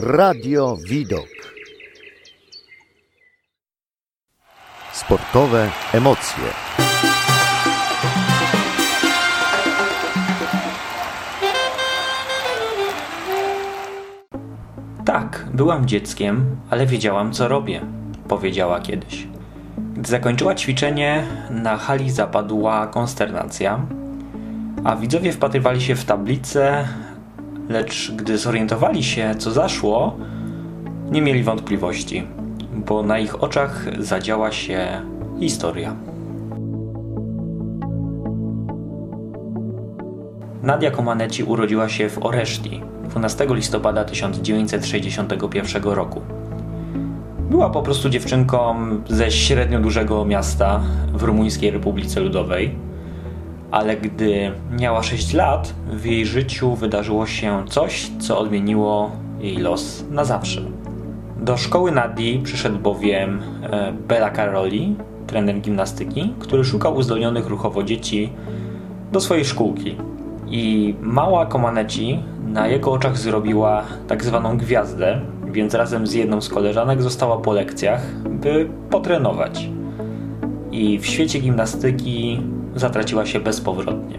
Radio Widok. Sportowe emocje. Tak, byłam dzieckiem, ale wiedziałam co robię, powiedziała kiedyś. Gdy zakończyła ćwiczenie, na hali zapadła konsternacja, a widzowie wpatrywali się w tablicę, lecz gdy zorientowali się, co zaszło, nie mieli wątpliwości, bo na ich oczach zadziała się historia. Nadia Comaneci urodziła się w Oreszti 12 listopada 1961 roku. Była po prostu dziewczynką ze średnio dużego miasta w Rumuńskiej Republice Ludowej, ale gdy miała 6 lat, w jej życiu wydarzyło się coś, co odmieniło jej los na zawsze. Do szkoły Nadii przyszedł bowiem e, Bela Caroli, trener gimnastyki, który szukał uzdolnionych ruchowo dzieci do swojej szkółki. I mała Komaneci na jego oczach zrobiła tak zwaną gwiazdę, więc razem z jedną z koleżanek została po lekcjach, by potrenować. I w świecie gimnastyki zatraciła się bezpowrotnie.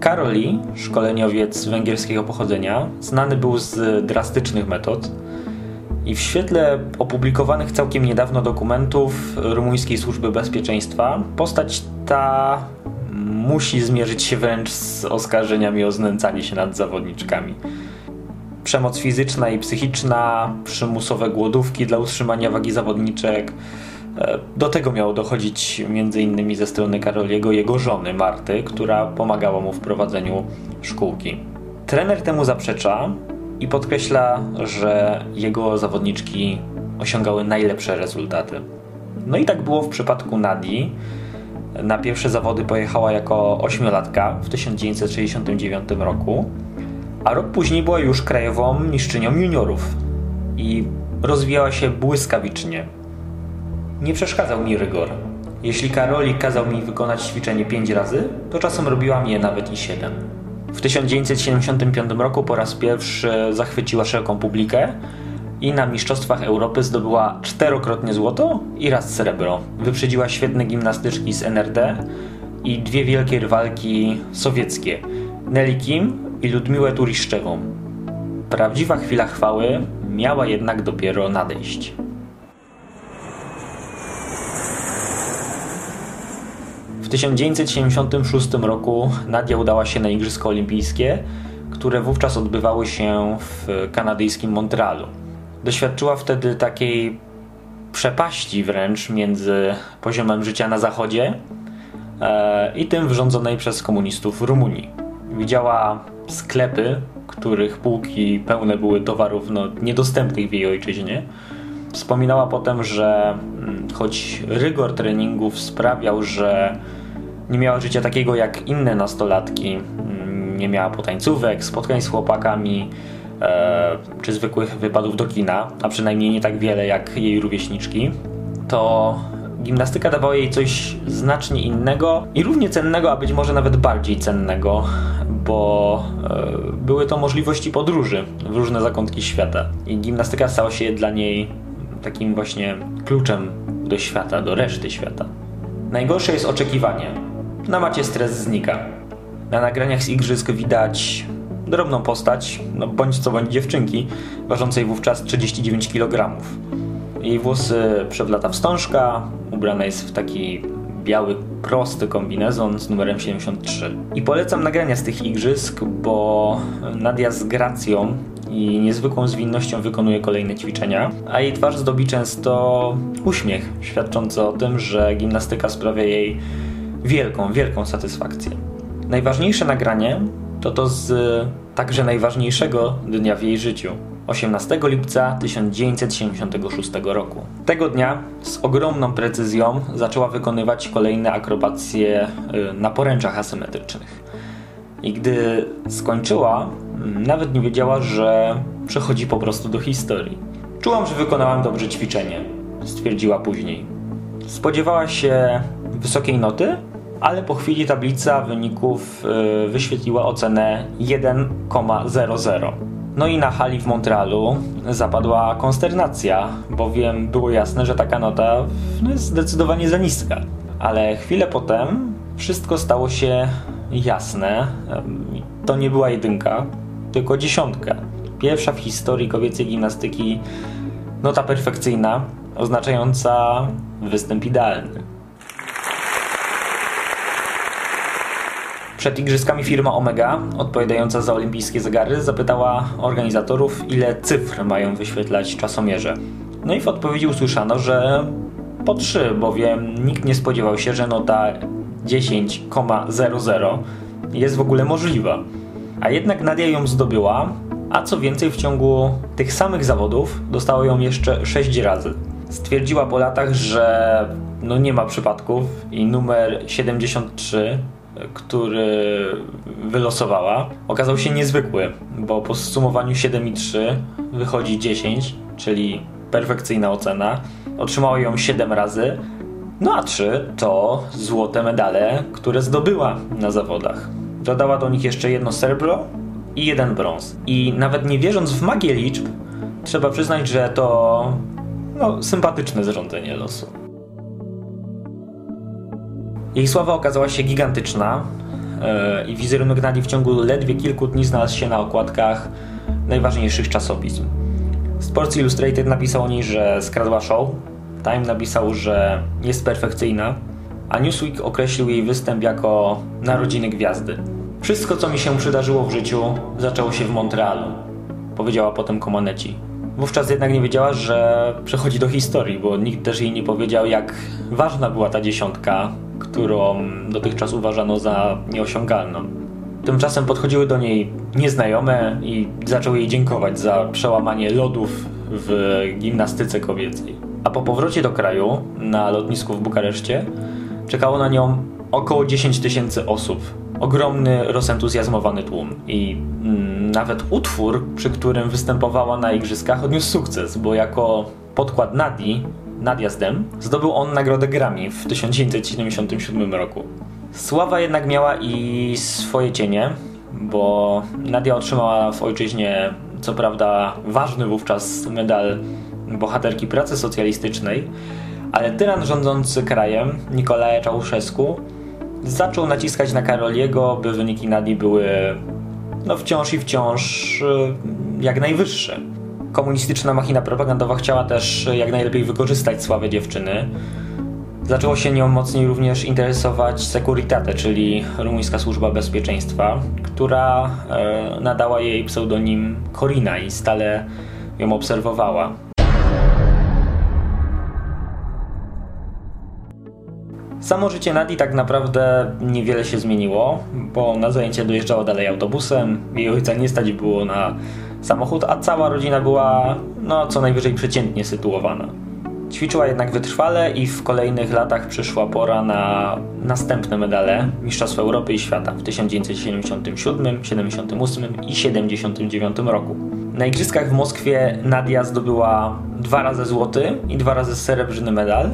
Karoli, szkoleniowiec węgierskiego pochodzenia, znany był z drastycznych metod i w świetle opublikowanych całkiem niedawno dokumentów rumuńskiej służby bezpieczeństwa postać ta musi zmierzyć się wręcz z oskarżeniami o znęcanie się nad zawodniczkami. Przemoc fizyczna i psychiczna, przymusowe głodówki dla utrzymania wagi zawodniczek. E, do tego miało dochodzić m.in. ze strony Karoliego jego żony Marty, która pomagała mu w prowadzeniu szkółki. Trener temu zaprzecza i podkreśla, że jego zawodniczki osiągały najlepsze rezultaty. No i tak było w przypadku Nadii, na pierwsze zawody pojechała jako ośmiolatka w 1969 roku, a rok później była już krajową mistrzynią juniorów i rozwijała się błyskawicznie. Nie przeszkadzał mi rygor. Jeśli Karoli kazał mi wykonać ćwiczenie 5 razy, to czasem robiłam je nawet i 7. W 1975 roku po raz pierwszy zachwyciła szeroką publikę i na Mistrzostwach Europy zdobyła czterokrotnie złoto i raz srebro. Wyprzedziła świetne gimnastyczki z NRD i dwie wielkie rywalki sowieckie Nelly Kim i Ludmiłę Turiszczewą. Prawdziwa chwila chwały miała jednak dopiero nadejść. 1976 roku Nadia udała się na Igrzyska Olimpijskie, które wówczas odbywały się w kanadyjskim Montrealu. Doświadczyła wtedy takiej przepaści wręcz między poziomem życia na zachodzie e, i tym wyrządzonej przez komunistów Rumunii. Widziała sklepy, których półki pełne były towarów no, niedostępnych w jej ojczyźnie. Wspominała potem, że mm, choć rygor treningów sprawiał, że nie miała życia takiego jak inne nastolatki, mm, nie miała potańcówek, spotkań z chłopakami, e, czy zwykłych wypadów do kina, a przynajmniej nie tak wiele jak jej rówieśniczki, to gimnastyka dawała jej coś znacznie innego i równie cennego, a być może nawet bardziej cennego, bo e, były to możliwości podróży w różne zakątki świata. I gimnastyka stała się dla niej takim właśnie kluczem do świata, do reszty świata. Najgorsze jest oczekiwanie. Na macie stres znika. Na nagraniach z igrzysk widać drobną postać, no bądź co bądź dziewczynki, ważącej wówczas 39 kg. Jej włosy przewlata wstążka, ubrana jest w taki biały, prosty kombinezon z numerem 73. I polecam nagrania z tych igrzysk, bo Nadia z gracją i niezwykłą zwinnością wykonuje kolejne ćwiczenia, a jej twarz zdobi często uśmiech, świadczący o tym, że gimnastyka sprawia jej wielką, wielką satysfakcję. Najważniejsze nagranie to to z także najważniejszego dnia w jej życiu 18 lipca 1976 roku. Tego dnia z ogromną precyzją zaczęła wykonywać kolejne akrobacje y, na poręczach asymetrycznych. I gdy skończyła, mm, nawet nie wiedziała, że przechodzi po prostu do historii. Czułam, że wykonałam dobrze ćwiczenie, stwierdziła później. Spodziewała się wysokiej noty, ale po chwili tablica wyników y, wyświetliła ocenę 1,00. No i na hali w Montrealu zapadła konsternacja, bowiem było jasne, że taka nota no, jest zdecydowanie za niska. Ale chwilę potem wszystko stało się jasne. To nie była jedynka, tylko dziesiątka. Pierwsza w historii kobiecej gimnastyki nota perfekcyjna, oznaczająca występ idealny. Przed igrzyskami firma Omega, odpowiadająca za olimpijskie zegary, zapytała organizatorów, ile cyfr mają wyświetlać czasomierze. No i w odpowiedzi usłyszano, że po 3, bowiem nikt nie spodziewał się, że nota 10,00 jest w ogóle możliwa. A jednak Nadia ją zdobyła, a co więcej w ciągu tych samych zawodów dostała ją jeszcze 6 razy. Stwierdziła po latach, że no nie ma przypadków i numer 73 który wylosowała, okazał się niezwykły, bo po zsumowaniu 7,3 wychodzi 10, czyli perfekcyjna ocena. Otrzymała ją 7 razy, no a 3 to złote medale, które zdobyła na zawodach. Dodała do nich jeszcze jedno srebro i jeden brąz. I nawet nie wierząc w magię liczb, trzeba przyznać, że to no, sympatyczne zrządzenie losu. Jej sława okazała się gigantyczna yy, i wizerunek Nadii w ciągu ledwie kilku dni znalazł się na okładkach najważniejszych czasopism. Sports Illustrated napisał o niej, że skradła show, Time napisał, że jest perfekcyjna, a Newsweek określił jej występ jako narodziny gwiazdy. Wszystko, co mi się przydarzyło w życiu, zaczęło się w Montrealu, powiedziała potem Comaneci. Wówczas jednak nie wiedziała, że przechodzi do historii, bo nikt też jej nie powiedział, jak ważna była ta dziesiątka którą dotychczas uważano za nieosiągalną. Tymczasem podchodziły do niej nieznajome i zaczęły jej dziękować za przełamanie lodów w gimnastyce kobiecej. A po powrocie do kraju na lotnisku w Bukareszcie czekało na nią około 10 tysięcy osób. Ogromny, rozentuzjazmowany tłum. I mm, nawet utwór, przy którym występowała na igrzyskach, odniósł sukces, bo jako podkład Nadi nadjazdem, zdobył on nagrodę Grammy w 1977 roku. Sława jednak miała i swoje cienie, bo Nadia otrzymała w ojczyźnie co prawda ważny wówczas medal bohaterki pracy socjalistycznej, ale tyran rządzący krajem, Nikolae Czałszewsku, zaczął naciskać na Karoliego, by wyniki Nadii były no wciąż i wciąż y, jak najwyższe komunistyczna machina propagandowa chciała też jak najlepiej wykorzystać sławę dziewczyny. Zaczęło się nią mocniej również interesować Securitate, czyli rumuńska służba bezpieczeństwa, która e, nadała jej pseudonim Corina i stale ją obserwowała. Samo życie Nadi tak naprawdę niewiele się zmieniło, bo na zajęcia dojeżdżała dalej autobusem, jej ojca nie stać było na samochód, a cała rodzina była no, co najwyżej przeciętnie sytuowana. Ćwiczyła jednak wytrwale i w kolejnych latach przyszła pora na następne medale Mistrzostw Europy i Świata w 1977, 78 i 79 roku. Na igrzyskach w Moskwie Nadia zdobyła dwa razy złoty i dwa razy srebrny medal,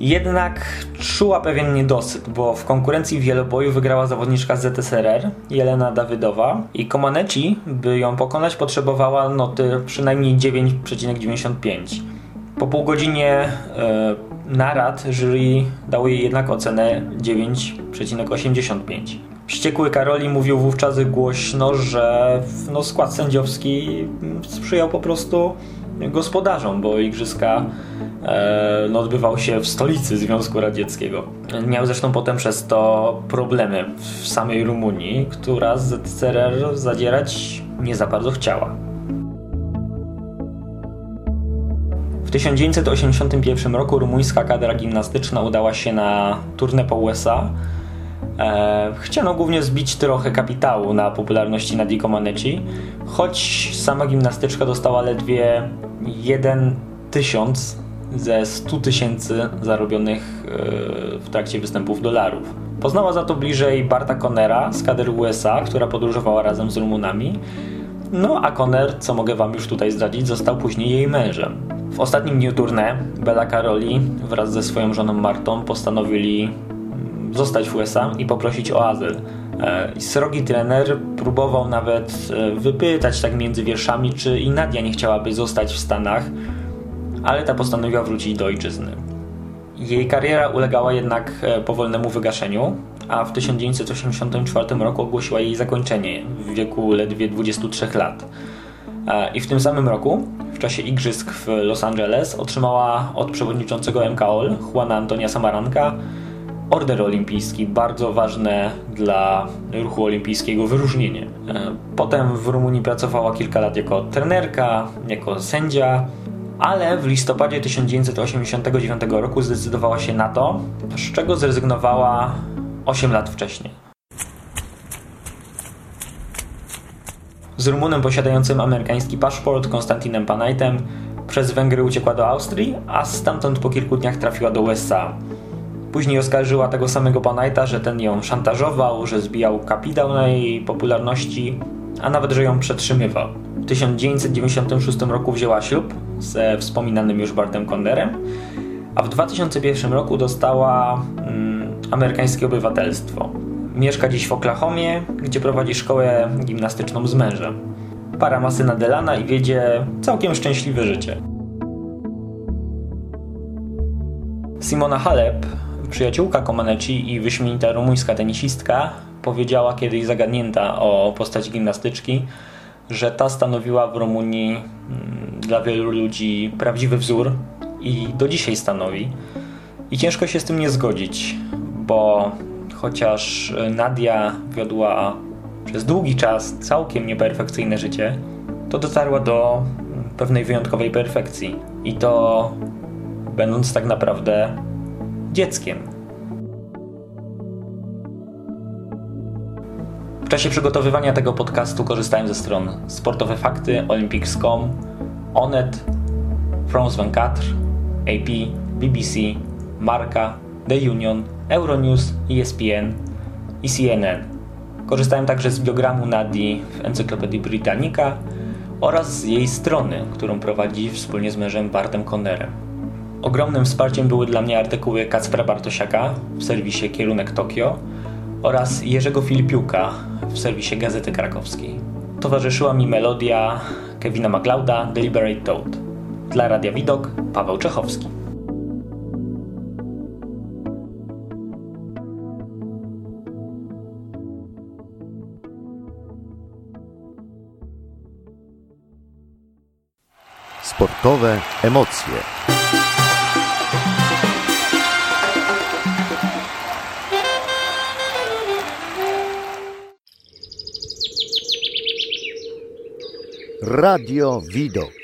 jednak czuła pewien niedosyt, bo w konkurencji wieloboju wygrała zawodniczka z ZSRR, Jelena Dawydowa i Komaneci, by ją pokonać, potrzebowała noty przynajmniej 9,95. Po pół godzinie e, narad jury dało jej jednak ocenę 9,85. Wściekły Karoli mówił wówczas głośno, że no, skład sędziowski sprzyjał po prostu gospodarzom, bo igrzyska e, no, odbywał się w stolicy Związku Radzieckiego. Miał zresztą potem przez to problemy w samej Rumunii, która z ZSRR zadzierać nie za bardzo chciała. W 1981 roku rumuńska kadra gimnastyczna udała się na turnę po USA. E, chciano głównie zbić trochę kapitału na popularności Nadii Comaneci, choć sama gimnastyczka dostała ledwie 1 tysiąc ze 100 tysięcy zarobionych e, w trakcie występów dolarów. Poznała za to bliżej Barta Conera z kadry USA, która podróżowała razem z Rumunami. No a Conner, co mogę wam już tutaj zdradzić, został później jej mężem. W ostatnim dniu tournée Bella Caroli wraz ze swoją żoną Martą postanowili zostać w USA i poprosić o azyl E, srogi trener próbował nawet e, wypytać tak między wierszami, czy i Nadia nie chciałaby zostać w Stanach, ale ta postanowiła wrócić do ojczyzny. Jej kariera ulegała jednak e, powolnemu wygaszeniu, a w 1984 roku ogłosiła jej zakończenie w wieku ledwie 23 lat. I w tym samym roku, w czasie igrzysk w Los Angeles, otrzymała od przewodniczącego MKOL, Juana Antonia Samaranka, order olimpijski, bardzo ważne dla ruchu olimpijskiego wyróżnienie. E, potem w Rumunii pracowała kilka lat jako trenerka, jako sędzia, ale w listopadzie 1989 roku zdecydowała się na to, z czego zrezygnowała 8 lat wcześniej. Z Rumunem posiadającym amerykański paszport, Konstantinem Panajtem, przez Węgry uciekła do Austrii, a stamtąd po kilku dniach trafiła do USA. Później oskarżyła tego samego Panajta, że ten ją szantażował, że zbijał kapitał na jej popularności, a nawet, że ją przetrzymywał. W 1996 roku wzięła ślub ze wspominanym już Bartem Konderem, a w 2001 roku dostała mm, amerykańskie obywatelstwo. Mieszka dziś w Oklahomie, gdzie prowadzi szkołę gimnastyczną z mężem. Para ma syna Delana i wiedzie całkiem szczęśliwe życie. Simona Halep Przyjaciółka Comaneci i wyśmienita rumuńska tenisistka powiedziała kiedyś zagadnięta o postaci gimnastyczki, że ta stanowiła w Rumunii mm, dla wielu ludzi prawdziwy wzór i do dzisiaj stanowi. I ciężko się z tym nie zgodzić, bo chociaż Nadia wiodła przez długi czas całkiem nieperfekcyjne życie, to dotarła do pewnej wyjątkowej perfekcji. I to będąc tak naprawdę dzieckiem. W czasie przygotowywania tego podcastu korzystałem ze stron Sportowe Fakty, Olympics.com, Onet, France 24, AP, BBC, Marka, The Union, Euronews, ESPN i CNN. Korzystałem także z biogramu Nadii w Encyklopedii Britannica oraz z jej strony, którą prowadzi wspólnie z mężem Bartem Connerem. Ogromnym wsparciem były dla mnie artykuły Kacpra Bartosiaka w serwisie Kierunek Tokio oraz Jerzego Filipiuka w serwisie Gazety Krakowskiej. Towarzyszyła mi melodia Kevina MacLeoda Deliberate Toad. Dla Radia Widok Paweł Czechowski. Sportowe emocje. Radio Widok.